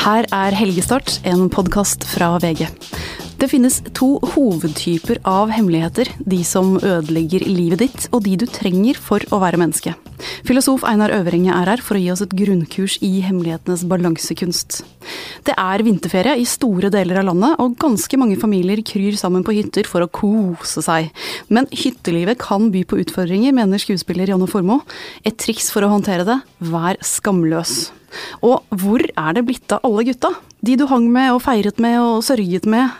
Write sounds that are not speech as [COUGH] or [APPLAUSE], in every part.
Her er Helgestart, en podkast fra VG. Det finnes to hovedtyper av hemmeligheter. De som ødelegger livet ditt, og de du trenger for å være menneske. Filosof Einar Øverenge er her for å gi oss et grunnkurs i hemmelighetenes balansekunst. Det er vinterferie i store deler av landet, og ganske mange familier kryr sammen på hytter for å kose seg. Men hyttelivet kan by på utfordringer, mener skuespiller Janne Formoe. Et triks for å håndtere det vær skamløs. Og hvor er det blitt av alle gutta? De du hang med og feiret med og sørget med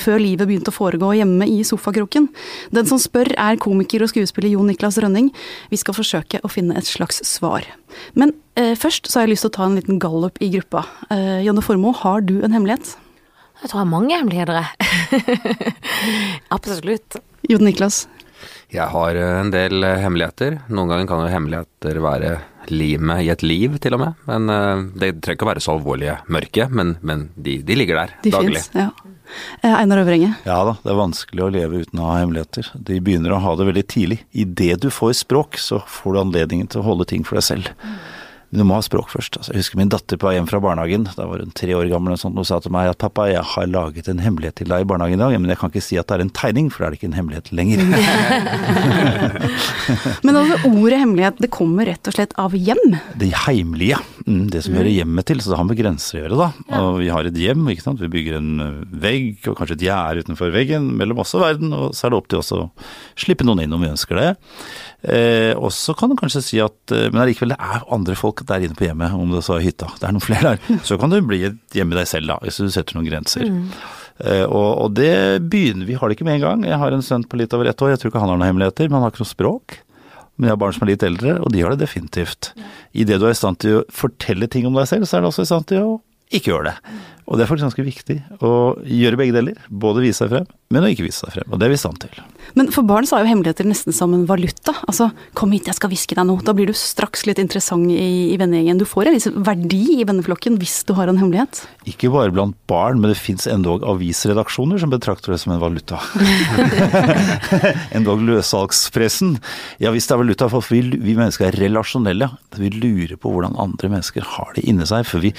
før livet begynte å foregå hjemme i sofakroken. Den som spør er komiker og skuespiller Jon Niklas Rønning. Vi skal forsøke å finne et slags svar. Men eh, først så har jeg lyst til å ta en liten gallup i gruppa. Eh, Janne Formoe, har du en hemmelighet? Jeg tror jeg har mange hemmeligheter, jeg. [LAUGHS] Absolutt. Jon Niklas? Jeg har en del hemmeligheter. Noen ganger kan jo hemmeligheter være limet i et liv, til og med. Men uh, Det trenger ikke å være så alvorlige mørke, men, men de, de, ligger der de daglig. Finnes, ja. Eh, Einar Øvrenge? Ja da, det er vanskelig å leve uten å ha hemmeligheter. De begynner å ha det veldig tidlig. Idet du får språk, så får du anledningen til å holde ting for deg selv. Men du må ha språk først. Altså, jeg husker min datter på vei hjem fra barnehagen, da var hun tre år gammel, og, sånt, og sa til meg at pappa, jeg har laget en hemmelighet til deg i barnehagen i dag, men jeg kan ikke si at det er en tegning, for da er det ikke en hemmelighet lenger. [LAUGHS] men altså, ordet hemmelighet, det kommer rett og slett av hjem? Det heimlige. Mm, det som hører hjemmet til. Så det har med grenser å gjøre, da. Og vi har et hjem, ikke sant. Vi bygger en vegg, og kanskje et gjerde utenfor veggen mellom oss og verden, og så er det opp til oss å slippe noen inn om vi ønsker det. Eh, og så kan du kanskje si at Men allikevel, det er andre folk der inne på hjemmet, om det så er hytta. Det er noen flere der. [LAUGHS] Så kan du bli et hjemme deg selv, da, hvis du setter noen grenser. Mm. Uh, og, og, det begynner Vi har det ikke med en gang. Jeg har en sønn på litt over ett år, jeg tror ikke han har noen hemmeligheter, men han har ikke noe språk. Men jeg har barn som er litt eldre, og de har det definitivt. Idet du er i stand til å fortelle ting om deg selv, så er du også i stand til å ikke gjøre det. Og det er faktisk ganske viktig å gjøre begge deler. Både vise seg frem, men å ikke vise seg frem. Og det er vi i stand til. Men for barn så er jo hemmeligheter nesten som en valuta. Altså, kom hit, jeg skal hviske deg noe. Da blir du straks litt interessant i, i vennegjengen. Du får en viss verdi i venneflokken hvis du har en hemmelighet. Ikke bare blant barn, men det fins endog avisredaksjoner som betrakter det som en valuta. [LAUGHS] endog løssalgspressen. Ja visst det er valuta, for vi, vi, mennesker er relasjonelle. Vi lurer på hvordan andre mennesker har det inni seg. For vi,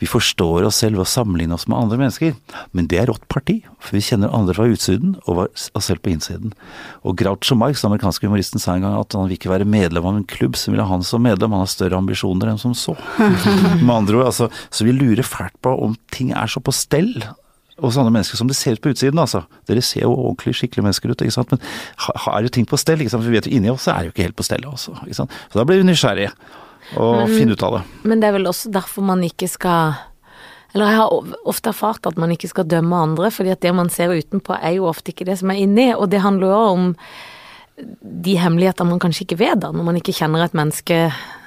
vi forstår oss selv ved å sammenligne oss med andre mennesker. Men det er rått parti, for vi kjenner andre fra utsiden og oss selv på innsiden. Og Groucho Marx, den amerikanske humoristen, sa en gang at han vil ikke være medlem av en klubb som vil ha han som medlem, han har større ambisjoner enn som så. [LAUGHS] Med andre ord, altså, så vi lurer fælt på om ting er så på stell hos andre mennesker som det ser ut på utsiden, altså. Dere ser jo ordentlig skikkelige mennesker ut, ikke sant. Men har jo ting på stell, ikke sant. For vi vet jo inni oss er jo ikke helt på stell også, ikke sant. Så da blir vi nysgjerrige og finner ut av det. Men det er vel også derfor man ikke skal eller jeg har ofte erfart at man ikke skal dømme andre, fordi at det man ser utenpå er jo ofte ikke det som er inni, og det handler jo om de hemmeligheter man kanskje ikke vet da, når man ikke kjenner et menneske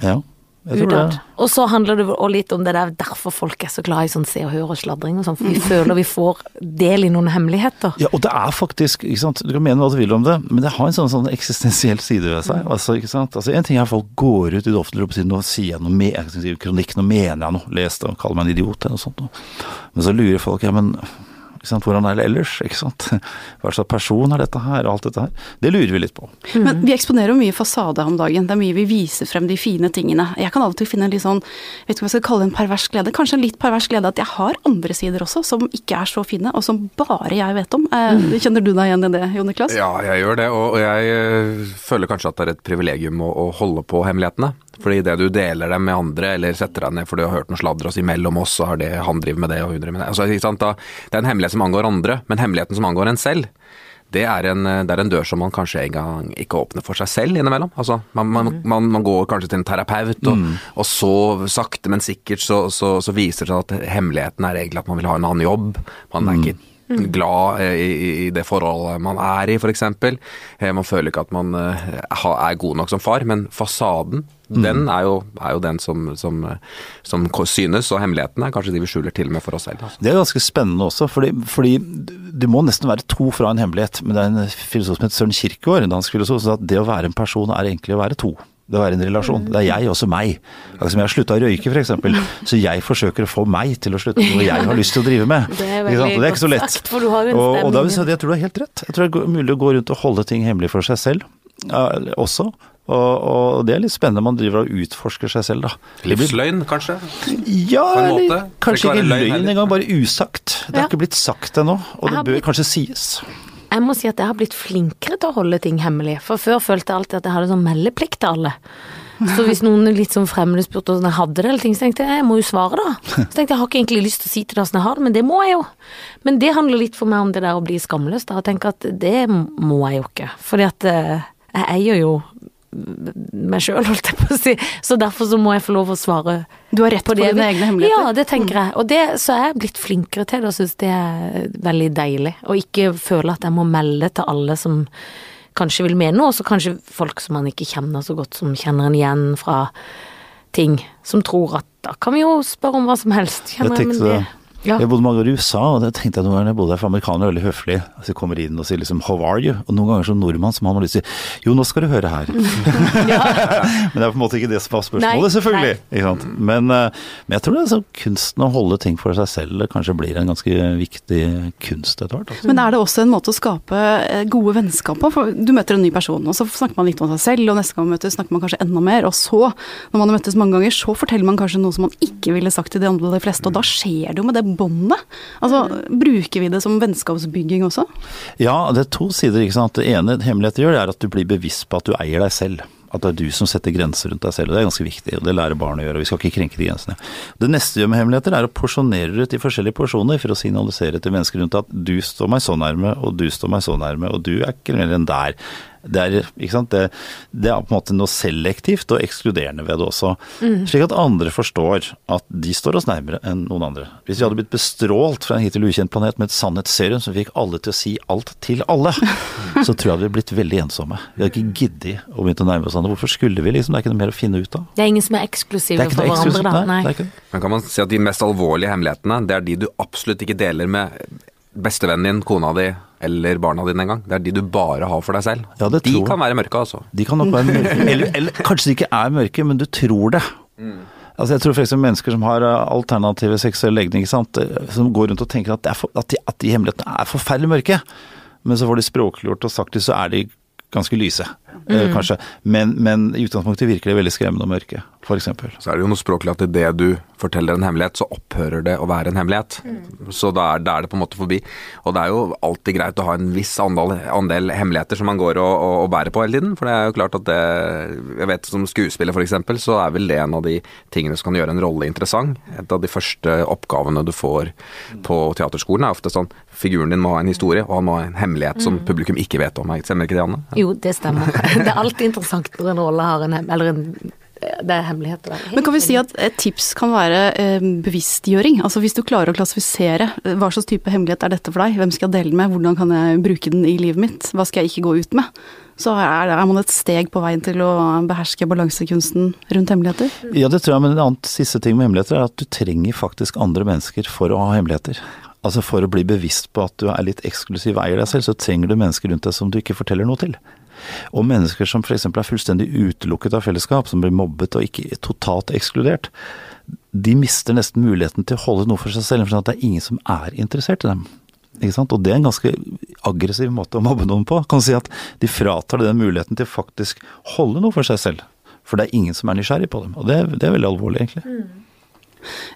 ja. Og så handler det òg litt om det der derfor folk er så glad i sånn Se og Hør og sladring og sånn, for vi føler vi får del i noen hemmeligheter. Ja, og det er faktisk, ikke sant, du kan mene hva du vil om det, men det har en sånn, sånn eksistensiell side ved seg. Altså, ikke sant. Altså, En ting er at folk går ut i det offentlige rom og sier nå sier jeg noe, med, jeg si, kronikk, nå mener jeg noe, les det og kaller meg en idiot eller noe sånt. Men så lurer folk, ja men hvordan er det ellers? ikke sant? Hva slags person er dette her? Alt dette her. Det lurer vi litt på. Mm. Men vi eksponerer jo mye fasade om dagen. Det er mye vi viser frem de fine tingene. Jeg kan av og til finne en litt sånn, vet ikke hva jeg skal kalle en pervers glede. Kanskje en litt pervers glede at jeg har andre sider også, som ikke er så fine, og som bare jeg vet om. Eh, mm. Kjenner du deg igjen i det, Jon Niklas? Ja, jeg gjør det. Og jeg eh, føler kanskje at det er et privilegium å holde på hemmelighetene. Fordi idet du deler dem med andre, eller setter deg ned for du har hørt noe sladder oss imellom oss, så har det, han driver med det, og hun driver med det. Altså, da, det er en hemmelighet som angår andre, men hemmeligheten som angår en selv, det er, en, det er en dør som man kanskje en gang ikke åpner for seg selv innimellom. Altså, man, man, mm. man, man går kanskje til en terapeut, og, mm. og så sakte, men sikkert så, så, så, viser det seg at hemmeligheten er egentlig at man vil ha en annen jobb. Man er mm. ikke. Glad i, i, det forholdet man er i, f.eks. Eh, man føler ikke at man eh, er god nok som far, men fasaden, mm. den er jo, er jo den som, som, som, synes, og hemmeligheten er kanskje de vi skjuler til og med for oss selv. Det er ganske spennende også, fordi, fordi, det må nesten være to fra en hemmelighet. Men det er en filosof som heter Søren Kirkegaard, en dansk filosof, som sa at det å være en person er egentlig å være to det å være en relasjon. Det er jeg, også meg. Akkurat som jeg har slutta å røyke, f.eks. Så jeg forsøker å få meg til å slutte med noe jeg har lyst til å drive med. Det er veldig det er ikke så lett. Sagt, for du har en og, og da vil jeg, si at jeg tror du har helt rett. Jeg tror det er mulig å gå rundt og holde ting hemmelig for seg selv uh, også. Og, og det er litt spennende. Man driver og utforsker seg selv, da. Livsløgn, kanskje? Ja, på en eller måte. kanskje ikke løgn engang, bare usagt. Det Ja. har ikke blitt sagt ennå, og det bør blitt- kanskje sies. Jeg må si at jeg har blitt flinkere til å holde ting hemmelig. For før følte jeg alltid at jeg hadde sånn meldeplikt til alle. Så hvis noen litt sånn fremmede spurte hvordan jeg hadde det, eller ting, så tenkte jeg jeg må jo svare da. Så tenkte jeg jeg har ikke egentlig lyst til å si til deg hvordan jeg har det, men det må jeg jo. Men det handler litt for meg om det der å bli skamløs, da. Og tenke at det må jeg jo ikke. Fordi at eh, jeg eier jo meg sjøl, holdt jeg på å si. Så derfor så må jeg få lov å svare Du har rett på, det jeg dine egne hemmeligheter. Mm. Ja, det tenker jeg. Og det, så er jeg blitt flinkere til det, og syns det er veldig deilig. Og ikke føle at jeg må melde til alle som kanskje vil mene noe, og så kanskje folk som man ikke kjenner så godt, som kjenner en igjen fra ting. Som tror at da kan vi jo spørre om hva som helst. Kjenner Jeg tenkte det ja. Jeg bodde mange år i USA, og det tenkte jeg noen ganger jeg bodde der, for amerikanere er veldig høflige. Altså, jeg kommer inn og sier liksom 'how are you?' Og noen ganger som nordmann så må man lyst til 'jo, nå skal du høre her'. [LAUGHS] [LAUGHS] men det er på en måte ikke det som var spørsmålet, Nei, selvfølgelig. Ikke sant? Men, eh, men jeg tror det er sånn kunsten å holde ting for seg selv kanskje blir en ganske viktig kunst etter hvert. Altså. Men er det også en måte å skape eh, gode vennskap på? For du møter en ny person, og så snakker man litt om seg selv, og neste gang man møtes snakker man kanskje enda mer, og så, når man har møttes mange ganger, så forteller man kanskje noe som man ikke ville sagt til de andre de fleste, og da skjer det jo med det båndet. Altså, bruker vi det som vennskapsbygging også? Ja, det er to sider. ikke sant? Det ene hemmeligheten gjør, det er at du blir bevisst på at du eier deg selv. At det er du som setter grenser rundt deg selv. og Det er ganske viktig, og det lærer barn å gjøre. og Vi skal ikke krenke de grensene. Det neste gjør med hemmeligheter, er å porsjonere det ut i forskjellige porsjoner for å signalisere til mennesker rundt at du står meg så nærme, og du står meg så nærme, og du er ikke mer enn der. Det er, ikke sant? Det, det er på en måte noe selektivt og ekskluderende ved det også. Slik at andre forstår at de står oss nærmere enn noen andre. Hvis vi hadde blitt bestrålt fra en hittil ukjent planet med et sannhetsserum som fikk alle til å si alt til alle, [LAUGHS] så tror jeg vi hadde blitt veldig ensomme. Vi hadde ikke giddet å begynne å nærme oss andre. Hvorfor skulle vi liksom? Det er ikke noe mer å finne ut av. Det er ingen som er eksklusive er for hverandre, eksklusivt. da. Nei, det er ikke. Men kan man si at de mest alvorlige hemmelighetene, det er de du absolutt ikke deler med bestevennen din, kona di eller barna dine engang. Det er de du bare har for deg selv. Ja, de tror kan være mørke, altså. De kan nok være mørke. [LAUGHS] Eller, eller kanskje de ikke er mørke, men du tror det. Altså Jeg tror f.eks. mennesker som har eh, alternative seksuelle legninger, eh, som går rundt og tenker at, for, at, de, at de hemmelighetene er forferdelig mørke, men så får de språkliggjort og sagt det, så er de ganske lyse, mm. kanskje. Men, men i utgangspunktet virker det veldig skremmende og mørke, f.eks. Så er det jo noe språklig at i det du forteller en hemmelighet, så opphører det å være en hemmelighet. Så da er, da er det på en måte forbi. Og det er jo alltid greit å ha en viss andel, andel hemmeligheter som man går og, og, og bærer på hele tiden. For det er jo klart at det Jeg vet som skuespiller f.eks., så er vel det en av de tingene som kan gjøre en rolle interessant. Et av de første oppgavene du får på teaterskolen er ofte sånn Figuren din må ha en historie, og han må ha en hemmelighet som publikum ikke vet om. Stemmer ikke det, Anne? Jo, det stemmer. [LAUGHS] Det er alltid interessant når en rolle har en Eller en Det er hemmeligheter. Men kan vi si at et tips kan være eh, bevisstgjøring? Altså hvis du klarer å klassifisere eh, hva slags type hemmelighet er dette for deg, hvem skal jeg dele den med, hvordan kan jeg bruke den i livet mitt, hva skal jeg ikke gå ut med? Så er, er man et steg på veien til å beherske balansekunsten rundt hemmeligheter. Ja, det tror jeg, men en annen siste ting med hemmeligheter er at du trenger faktisk andre mennesker for å ha hemmeligheter. Altså For å bli bevisst på at du er litt eksklusiv eier deg selv, så trenger du mennesker rundt deg som du ikke forteller noe til. Og mennesker som f.eks. er fullstendig utelukket av fellesskap, som blir mobbet og ikke totalt ekskludert, de mister nesten muligheten til å holde noe for seg selv, for det er ingen som er interessert i dem. Og det er en ganske aggressiv måte å mobbe noen på. Kan si at De fratar den muligheten til faktisk holde noe for seg selv. For det er ingen som er nysgjerrig på dem. Og det, det er veldig alvorlig, egentlig. Eh,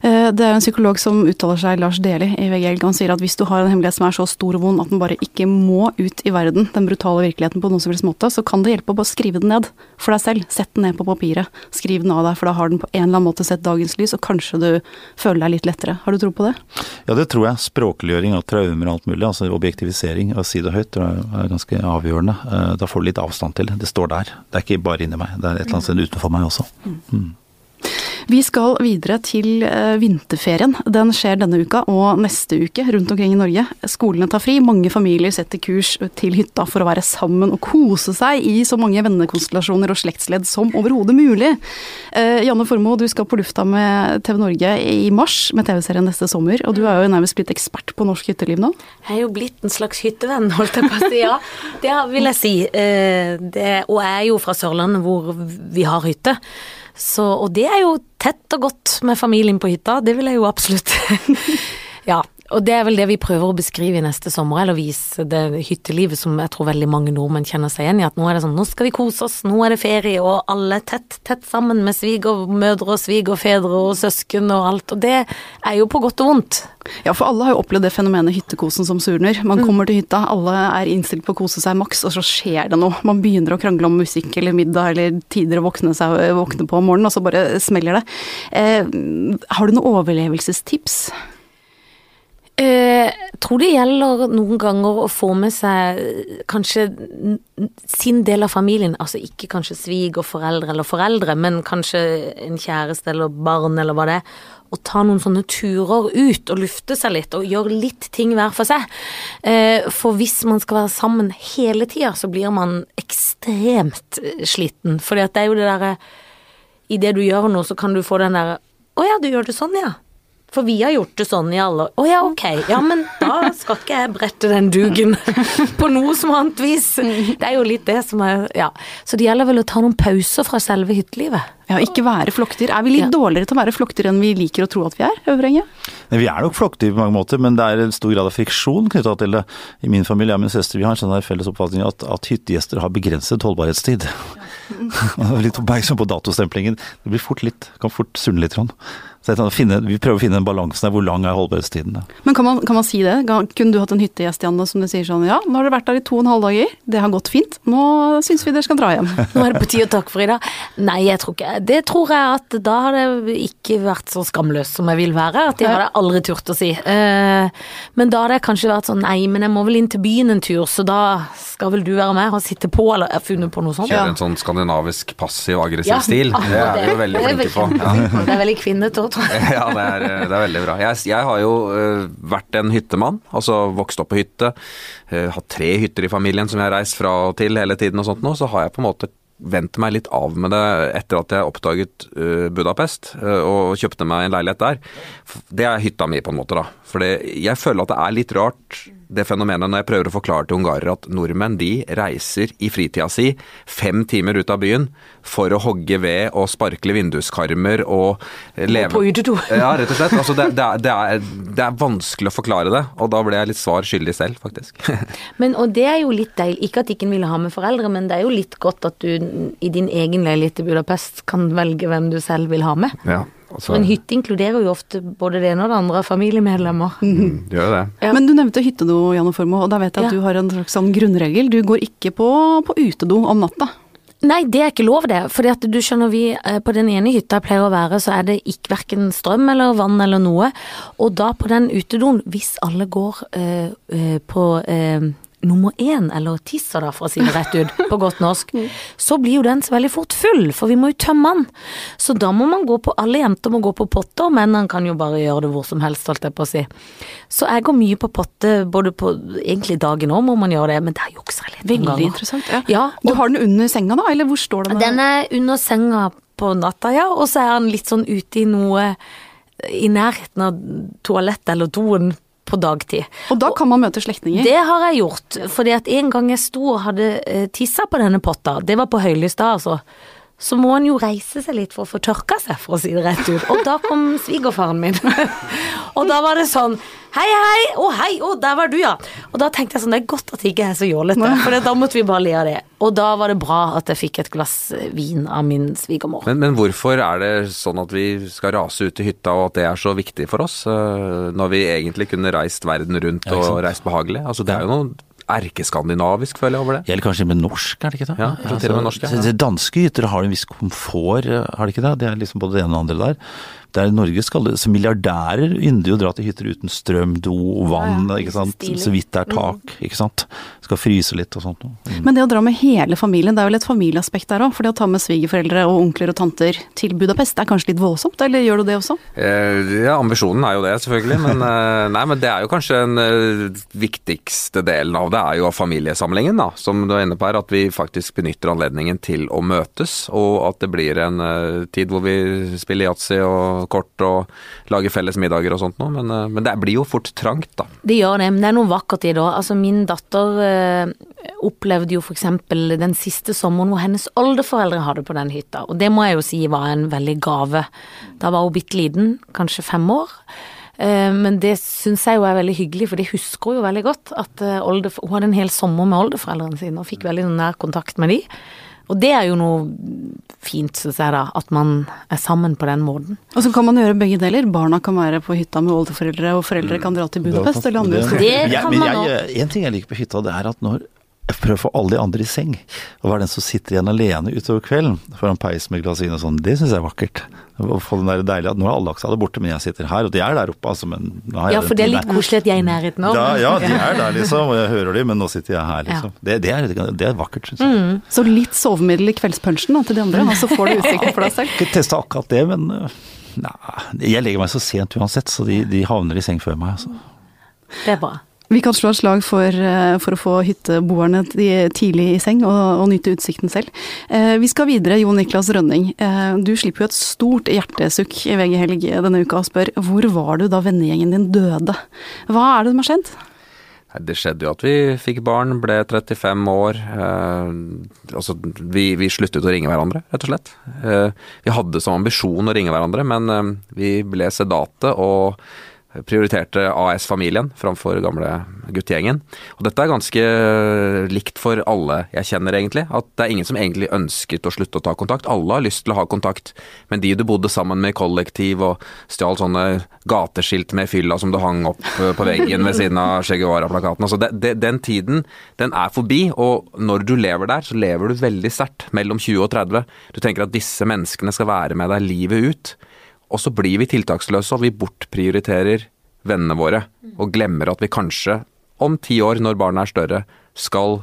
Det er en psykolog som uttaler seg, Lars Deli i VG Han sier at hvis du har en hemmelighet som er så stor og vond at den bare ikke må ut i verden, den brutale virkeligheten på noen som helst måte, så kan det hjelpe å bare skrive den ned for deg selv. Sett den ned på papiret. Skriv den av deg, for da har den på en eller annen måte sett dagens lys, og kanskje du føler deg litt lettere. Har du tro på det? Ja, det tror jeg. Språkliggjøring av traumer og alt mulig, altså objektivisering, av si det høyt, er ganske avgjørende. Eh, Da får du litt avstand til det. Det står der. Det er ikke bare inni meg, det er et eller annet sted utenfor meg også. Vi skal videre til eh, vinterferien. Den skjer denne uka og neste uke rundt omkring i Norge. Skolene tar fri, mange familier setter kurs til hytta for å være sammen og kose seg i så mange vennekonstellasjoner og slektsledd som overhodet mulig. Eh, Janne Formoe, du skal på lufta med TV Norge i mars med TV-serien neste sommer, og du er jo nærmest blitt ekspert på norsk hytteliv nå. Jeg er jo blitt en slags hyttevenn, holdt jeg på å si. Ja, det vil jeg si. Eh, Det, og jeg er jo fra Sørlandet hvor vi har hytte. Så, og det er jo tett og godt med familien på hytta, det vil jeg jo absolutt. [LAUGHS] ja. Og det er vel det vi prøver å beskrive i neste sommer, eller vise det hyttelivet som jeg tror veldig mange nordmenn kjenner seg igjen i. At nå er det sånn, nå skal vi kose oss, nå er det ferie, og alle tett, tett sammen med svigermødre og svigerfedre og søsken og alt. Og det er jo på godt og vondt. Ja, for alle har jo opplevd det fenomenet hyttekosen som surner. Man kommer til hytta, alle er innstilt på å kose seg maks, og så skjer det noe. Man begynner å krangle om musikk eller middag eller tider å våkne, seg, våkne på om morgenen, og så bare smeller det. Eh, har du noen overlevelsestips? Eh, Jeg tror det gjelder noen ganger å få med seg eh, kanskje sin del av familien, altså ikke kanskje svigerforeldre eller foreldre, men kanskje en kjæreste eller barn eller hva det er, og ta noen sånne turer ut og lufte seg litt og gjøre litt ting hver for seg. Eh, For hvis man skal være sammen hele tida, så blir man ekstremt eh, sliten, for det er jo det derre det du gjør noe, så kan du få den derre Å ja, du gjør det sånn, ja. For vi har gjort det sånn i alle år. oh, ja, ok. Ja, men da skal ikke jeg brette den dugen [LAUGHS] på noe som annet vis. Det er jo litt det som er Ja. Så det gjelder vel å ta noen pauser fra selve hyttelivet. Ja, ikke være flokkdyr. Er vi litt Ja. dårligere til å være flokkdyr enn vi liker å tro at vi er, Øvrenge? Nei, Vi er nok flokkdyr på mange måter, men det er en stor grad av friksjon knytta til det. I min familie og min søster vi har en sånn felles oppfatning at, at hyttegjester har begrenset holdbarhetstid. [LAUGHS] [LAUGHS] Ja. litt oppmerksom på datostemplingen. Det blir fort litt, kan fort surne litt. Grann. Så jeg finne, vi prøver å finne den balansen der. Hvor lang er holdbarhetstiden? Da? Men kan man, kan man si det? Kunne du hatt en hyttegjest, Janne, som du sier sånn ja, nå har dere vært der i to og en halv dager, det har gått fint, nå syns vi dere skal dra hjem. [LAUGHS] Nå er det på tide å takke for i dag. Nei, jeg tror ikke Det tror jeg at da har det ikke vært så skamløs som jeg vil være. At det hadde jeg aldri turt å si. Eh, Men da hadde jeg kanskje vært sånn nei, men jeg må vel inn til byen en tur, så da skal vel du være med og sitte på, eller jeg har funnet på noe sånt. Kjøre en sånn skandinavisk passiv-aggressiv Ja, stil. Det er vi jo veldig flinke på. Ja. Det er veldig kvinnete òg, [LAUGHS] Ja, det er, det er veldig bra. Jeg, jeg har jo uh, vært en hyttemann, altså vokst opp på hytte. Uh, hatt tre hytter i familien som jeg har reist fra og til hele tiden og sånt nå. Så har jeg på en måte vendt meg litt av med det etter at jeg oppdaget uh, Budapest eh, og kjøpte meg en leilighet der. Det er hytta mi, på en måte, da. For jeg føler at det er litt rart det fenomenet når jeg prøver å forklare til ungarere at nordmenn de reiser i fritida si fem timer ut av byen for å hogge ved og sparkle vinduskarmer og leve på utedo. [LAUGHS] Ja, rett og slett. Altså, det, det, er, det, er, det er vanskelig å forklare det, og da ble jeg litt svar skyldig selv, faktisk. [LAUGHS] Men, og det er jo litt deilig, ikke at ikke en ville ha med foreldre, men det er jo litt godt at du i din egen leilighet i Budapest kan velge hvem du selv vil ha med. Ja, altså, For en hytte inkluderer jo ofte både det ene og det andre av familiemedlemmer. mm, gjør det. Ja. Men du nevnte hyttedo, Janne Formoe, og da vet jeg at Ja. du har en slags sånn grunnregel. Du går ikke på, på utedo om natta. Nei, det er ikke lov det. Fordi at du skjønner vi, eh, på den ene hytta jeg pleier å være, så er det ikke hverken strøm eller vann eller noe. Og da på den utedoen, hvis alle går øh, øh, på eh, nummer én, eller tisser da, for å si det rett ut, på godt norsk, så blir jo den så veldig fort full, for vi må jo tømme den. Så da må man gå på, alle jenter må gå på potter, mennene kan jo bare gjøre det hvor som helst, holdt jeg på å si. Så jeg går mye på potte, både på, egentlig dagen òg må man gjøre det, men der jukser jeg litt Veldig ganger. interessant. Ja. Ja, Du har den under senga da, eller hvor står den? den er under senga på natta, ja, og så er han litt sånn ute i noe i nærheten av toalettet eller doen på dagtid. Og da kan man møte slektninger. Det har jeg gjort, fordi at en gang jeg sto og hadde eh, tissa på denne potta, det var på Høylystad, altså, så må han jo reise seg litt for å få tørka seg, for å si det rett ut. Og da kom svigerfaren min. [LAUGHS] og da var det sånn Hei, hei! Å, hei! Å, der var du, ja! Og da tenkte jeg sånn, det er godt at jeg ikke er så jålete, for da måtte vi bare le av det. Og da var det bra at jeg fikk et glass vin av min svigermor. Men, men hvorfor er det sånn at vi skal rase ut i hytta, og at det er så viktig for oss, eh, når vi egentlig kunne reist verden rundt og reist behagelig? Altså, det er jo noe erkeskandinavisk, føler jeg, over det. Eller kanskje med norsk, er det ikke det? Ja, til og med norsk, ja. Danske gytere har en viss komfort, eh, har de ikke det? Det er liksom både det ene og det andre der. Der Norge skal, så Milliardærer ynder jo å dra til hytter uten strøm, do, vann, Ja, sant. Så vidt det er tak, ikke sant. Skal fryse litt og sånt. Mm. Men det å dra med hele familien, det er vel et familieaspekt der òg? For det å ta med svigerforeldre og onkler og tanter til Budapest, det er kanskje litt voldsomt, eller gjør du det også? Eh, Ja, ambisjonen er jo det, selvfølgelig. Men, [LAUGHS] eh, nei, men det er jo kanskje den eh, viktigste delen av det, er jo familiesamlingen, da. Som du er inne på her, at vi faktisk benytter anledningen til å møtes. Og at det blir en tid hvor vi spiller yatzy og kort og lage felles middager og sånt noe. Men, eh, men det blir jo fort trangt, da. Det gjør det, men det er noe vakkert i det òg. Altså, min datter øh, opplevde jo eksempel den siste sommeren hvor hennes oldeforeldre hadde på den hytta, og det må jeg jo si var en veldig gave. Da var hun bitte liten, kanskje fem år. Eh, Men det syns jeg jo er veldig hyggelig, for de husker jo veldig godt at hun hadde en hel sommer med oldeforeldrene sine og fikk veldig sånn nær kontakt med de. Og det er jo noe fint, syns jeg da, at man er sammen på den måten. Og så kan man gjøre begge deler. Barna kan være på hytta med oldeforeldre, og foreldre kan dra til Budapest eller andre steder. Det kan man jeg- En ting jeg liker på hytta, det er at når prøver å få alle de andre i seng, og være den som sitter igjen alene utover kvelden foran peis med glass vin og sånn, det syns jeg er vakkert. Å få den der deilige at nå er alle laks alle borte, men jeg sitter her, og de er der oppe, altså, men nå har jeg Ja, for det er litt koselig at jeg er i nærheten òg. Ja, de er der, liksom, og jeg hører de, men nå sitter jeg her, liksom. Det, det, er, det er vakkert, syns jeg. Så litt sovemiddel i kveldspunsjen til de andre, og så får du [LAUGHS] utsikten for deg selv. Ikke testa akkurat det, men øh, nei, jeg legger meg så sent uansett, så de, de havner i seng før meg, altså. Det er bra. Vi kan slå et slag for, eh, for å få hytteboerne tidlig i seng og, og nyte utsikten selv. Eh, vi skal videre, Jon Niklas Rønning. Eh, du slipper jo et stort hjertesukk i VG Helg denne uka og spør hvor var du da vennegjengen din døde? Hva er det som har skjedd? Det skjedde jo at vi fikk barn, ble 35 år. Eh, altså, vi, vi sluttet å ringe hverandre, rett og slett. Eh, vi hadde som ambisjon å ringe hverandre, men eh, vi ble sedate og prioriterte AS-familien framfor gamle guttegjengen. Og dette er ganske likt for alle jeg kjenner, egentlig. At det er ingen som egentlig ønsket å slutte å ta kontakt. Alle har lyst til å ha kontakt, men de du bodde sammen med i kollektiv og stjal sånne gateskilt med fylla som du hang opp eh, på veggen ved siden av Che Guevara-plakaten. Altså den tiden, den er forbi, og når du lever der, så lever du veldig sterkt. Mellom 20 og 30. Du tenker at disse menneskene skal være med deg livet ut. Og så blir vi tiltaksløse, og vi bortprioriterer vennene våre. Og glemmer at vi kanskje om ti år, når barna er større, skal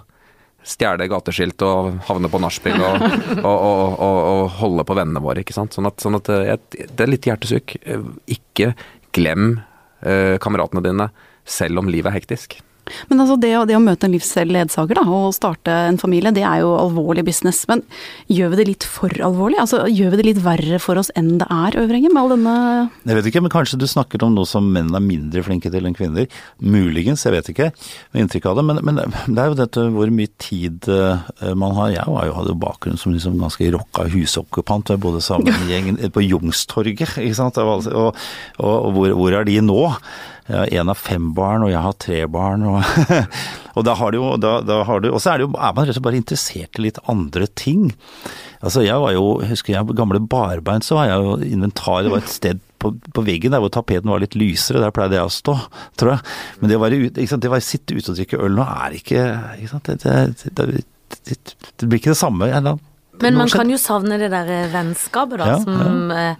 stjele gateskilt og havne på nachspiel og, [LAUGHS] og, og, og, holde på vennene våre. ikke sant? Sånn at, sånn at eh, Det er litt hjertesukk. Eh, Ikke glem eh, kameratene dine, selv om livet er hektisk. Men altså det, det å møte en livsledsager da, og starte en familie, det er jo alvorlig business. Men gjør vi det litt for alvorlig? Altså Gjør vi det litt verre for oss enn det er, Øvrenge, med all denne Jeg vet ikke, men kanskje du snakker om noe som menn er mindre flinke til enn kvinner. Muligens, jeg vet ikke. Med inntrykk av det. Men, men det er jo dette hvor mye tid eh, man har. Jeg var jo, hadde jo bakgrunn som liksom ganske rocka husokkupant. Jeg bodde sammen med gjengen på Jungstorget, ikke sant. Og, og, og hvor, hvor er de nå? Jeg har én av fem barn, og jeg har tre barn. Og, [LAUGHS] og da har du jo da, da har du, Og så er, det jo, er man rett og slett bare interessert i litt andre ting. Altså jeg var jo, husker jeg gamle barbeint, så var jeg jo inventar. Det var et sted på, på veggen der hvor tapeten var litt lysere, der pleide jeg å stå, tror jeg. Men det å være det å sitte ute og drikke øl nå er ikke, ikke sant, det, det, det, det, blir ikke det samme. eller- Men man kan jo savne det der eh, vennskapet, da, Ja, som ja.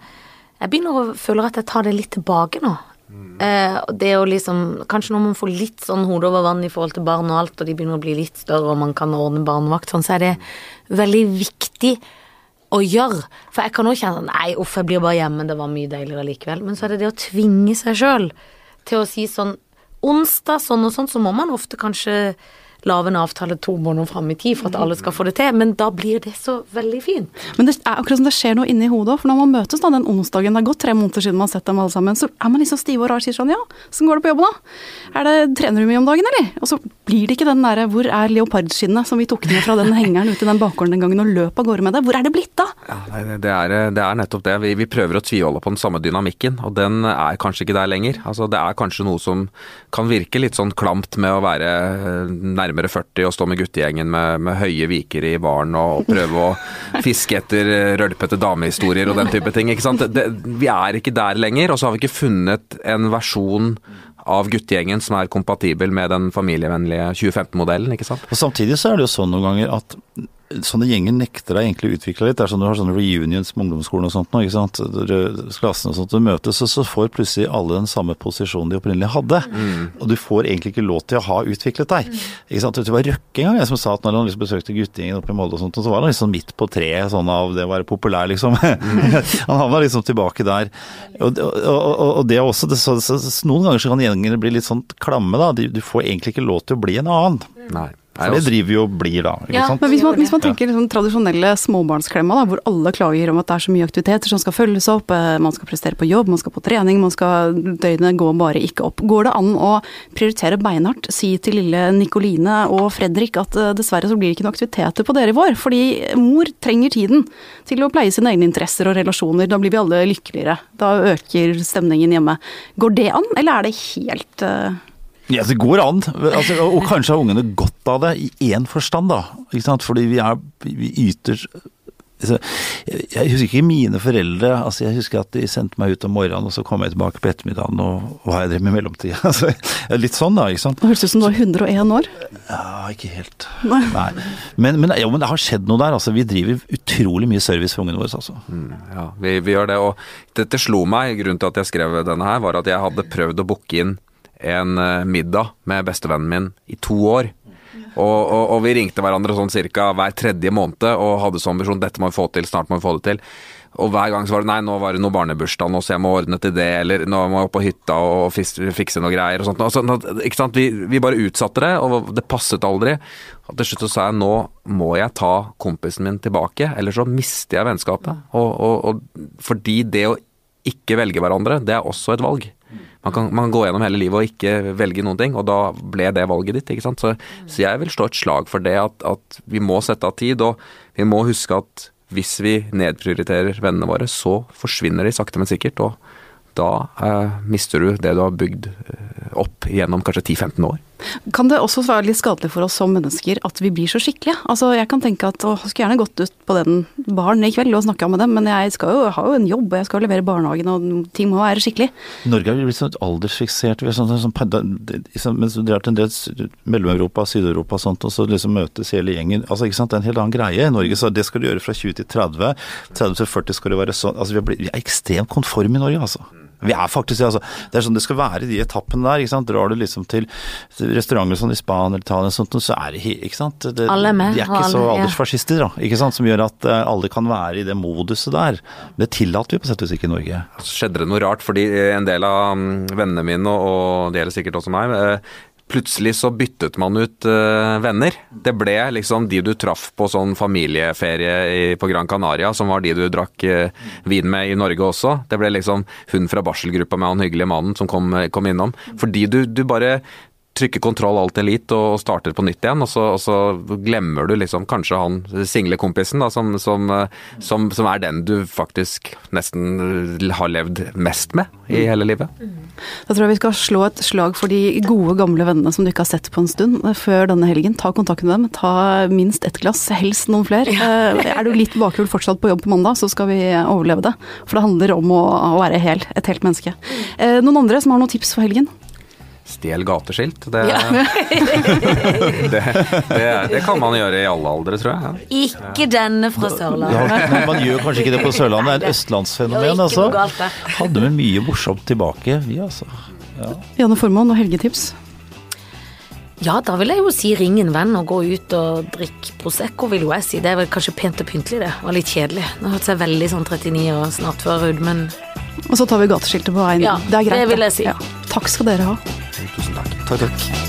Jeg begynner å føle at jeg tar det litt tilbake nå. Eh, det å liksom Kanskje når man får litt sånn hodet over vann i forhold til barn og alt, og de begynner å bli litt større og man kan ordne barnevakt, sånn, så er det veldig viktig å gjøre. For jeg kan også kjenne Nei, uff, jeg blir bare hjemme, det var mye deiligere likevel. Men så er det det å tvinge seg sjøl til å si sånn Onsdag sånn og sånn, så må man ofte kanskje lage en avtale to måneder fram i tid for at alle skal få det til, men da blir det så veldig fint. Men det er akkurat som det skjer noe inni hodet òg. For når man møtes da den onsdagen, det er gått tre måneder siden man har sett dem alle sammen, så er man liksom stive og rar og sier sånn ja, åssen går det på jobben da? Er det, trener du mye om dagen, eller? Og så blir det ikke den derre hvor er leopardskinnet som vi tok ned fra den [LAUGHS] hengeren ute i den bakgården den gangen og løp av gårde med det? Hvor er det blitt da? Ja, nei, det, er, det er nettopp det. Vi, vi prøver å tviholde på den samme dynamikken, og den er kanskje ikke der lenger. Altså, det er kanskje noe som kan virke litt sånn klamt med å være eh, nærmere 40 og stå med guttegjengen med, med høye viker i baren og, og prøve å fiske etter eh, rølpete damehistorier og den type ting. ikke sant? Det, vi er ikke der lenger, og så har vi ikke funnet en versjon av guttegjengen som er kompatibel med den familievennlige 2015-modellen, ikke sant? Og samtidig så er det jo sånn noen ganger at sånne gjenger nekter deg egentlig å utvikle litt. Det er sånn du har sånne reunions med ungdomsskolen og sånt nå, ikke sant. Klassene og sånt, du møtes, og så får plutselig alle den samme posisjonen de opprinnelig hadde. Og du får egentlig ikke lov til å ha utviklet deg. Ikke sant. Det var Røkke en gang jeg som sa at når han liksom besøkte guttegjengen oppe i Molde og sånt, og så var han liksom midt på treet sånn av det å være populær, liksom. [LAUGHS] han havna liksom tilbake der. Og, og, og, og det er også, det, så, så, så, noen ganger så kan gjengene bli litt sånn klamme, da. Du, du får egentlig ikke lov til å bli en annen. Nei. For det driver jo og blir da, ikke Ja. sant. Men hvis man, hvis man tenker liksom tradisjonelle småbarnsklemma, da, hvor alle klager om at det er så mye aktiviteter som skal følges opp, eh, man skal prestere på jobb, man skal på trening, man skal døgnet går bare ikke opp. Går det an å prioritere beinhardt, si til lille Nikoline og Fredrik at eh, dessverre så blir det ikke noe aktiviteter på dere i vår, fordi mor trenger tiden til å pleie sine egne interesser og relasjoner, da blir vi alle lykkeligere. Da øker stemningen hjemme. Går det an, eller er det helt eh, Ja, det går an. Altså, og kanskje har ungene godt av det i én forstand, da. Ikke sant? Fordi vi er Vi yter altså, jeg husker ikke mine foreldre. altså Jeg husker at de sendte meg ut om morgenen, og så kom jeg tilbake på ettermiddagen, og hva jeg drevet med i mellomtida. [LAUGHS] Altså, litt sånn, da. ikke sant? Det høres ut som du var 101 år. Ja, ikke helt. Nei. Nei. Men, men, jo, men det har skjedd noe der. altså Vi driver utrolig mye service for ungene våre. altså. Ja, vi, vi gjør det. Og det, det slo meg, grunnen til at jeg skrev denne her, var at jeg hadde prøvd å booke inn en eh, middag med bestevennen min i to år. Og, og, og vi ringte hverandre sånn cirka hver tredje måned og hadde som ambisjon dette må vi få til, snart må vi få det til. Og hver gang så var det nei, nå var det noe barnebursdag nå, så jeg må ordne til det, eller nå må jeg opp på hytta og fikse noe greier og sånt. Og sånn ikke sant? Vi, vi bare utsatte det, og det passet aldri. Og til slutt så sa jeg nå må jeg ta kompisen min tilbake, eller så mister jeg vennskapet. Og fordi det å ikke velge hverandre, det er også et valg. Man kan, man kan gå gjennom hele livet og ikke velge noen ting, og da ble det valget ditt. ikke sant? Så, så jeg vil slå et slag for det at, at vi må sette av tid, og vi må huske at hvis vi nedprioriterer vennene våre, så forsvinner de sakte, men sikkert. Og da eh, mister du det du har bygd eh, opp gjennom kanskje 10-15 år. Kan det også være litt skadelig for oss som mennesker at vi blir så skikkelige? Altså, jeg kan tenke at å, jeg skulle gjerne gått ut på den baren i kveld og snakka med dem, men jeg skal jo, ha jo en jobb, og jeg skal levere barnehagen, og ting må være skikkelig. Norge har blitt sånn aldersfiksert. Vi er sånn, sånn, sånn, mens du drar til en del Mellom-Europa, Syd-Europa og sånt, og så liksom møtes hele gjengen. Altså, ikke sant? Det er en helt annen greie. I Norge så det skal du gjøre fra 20 til 30. 30 til 40 skal det være sånn. Altså, vi, er vi er ekstremt konforme i Norge, altså. Vi er faktisk det, altså. Det er sånn det skal være i de etappene der. ikke sant? Drar du liksom til restauranter sånn i Spania eller Italia, sånt, så er det ikke sant? Det, Alle er med, De er ikke så alle- så aldersfascister, da. ikke sant? Som gjør at eh, alle kan være i det moduset der. Det tillater vi på sett og vis ikke i Norge. Så skjedde det noe rart, fordi en del av mm, vennene mine, og det gjelder sikkert også meg, eh, plutselig så byttet man ut uh, venner. Det ble liksom de du traff på sånn familieferie i, på Gran Canaria, som var de du drakk uh, vin med i Norge også. Det ble liksom hun fra barselgruppa med han hyggelige mannen som kom, kom innom. Fordi du, du bare trykker kontroll alt elite og starter på nytt igjen, og så, og så glemmer du liksom kanskje han singlekompisen da, som, som, eh, som, som er den du faktisk nesten eh, har levd mest med i hele livet. Da tror jeg vi skal slå et slag for de gode, gamle vennene som du ikke har sett på en stund eh, før denne helgen. Ta kontakt med dem, ta minst ett glass, helst noen flere. Ja. Er du litt bakfull fortsatt på jobb på mandag, så skal vi overleve det. For det handler om å, å være hel, et helt menneske. Eh, Noen andre som har noen tips for helgen? Stjel gateskilt. Det, [LAUGHS] det, det, det kan man gjøre i alle aldre, tror jeg. Ja. Ikke denne fra Ja, Sørlandet. men man gjør kanskje ikke det på Sørlandet, det er et østlandsfenomen. altså. Hadde vi mye morsomt tilbake, vi altså. Janne Formoe, noen helgetips? Ja, da vil jeg jo si ring en venn og gå ut og drikke Prosecco, vil jo jeg si. Det er vel kanskje pent og pyntelig, det. Og litt kjedelig. Nå har jeg seg veldig sånn 39 og snart før ut, men Og så tar vi gateskiltet på veien. Ja, det er greit. det vil jeg si. Ja. Takk skal dere ha. Takk, takk.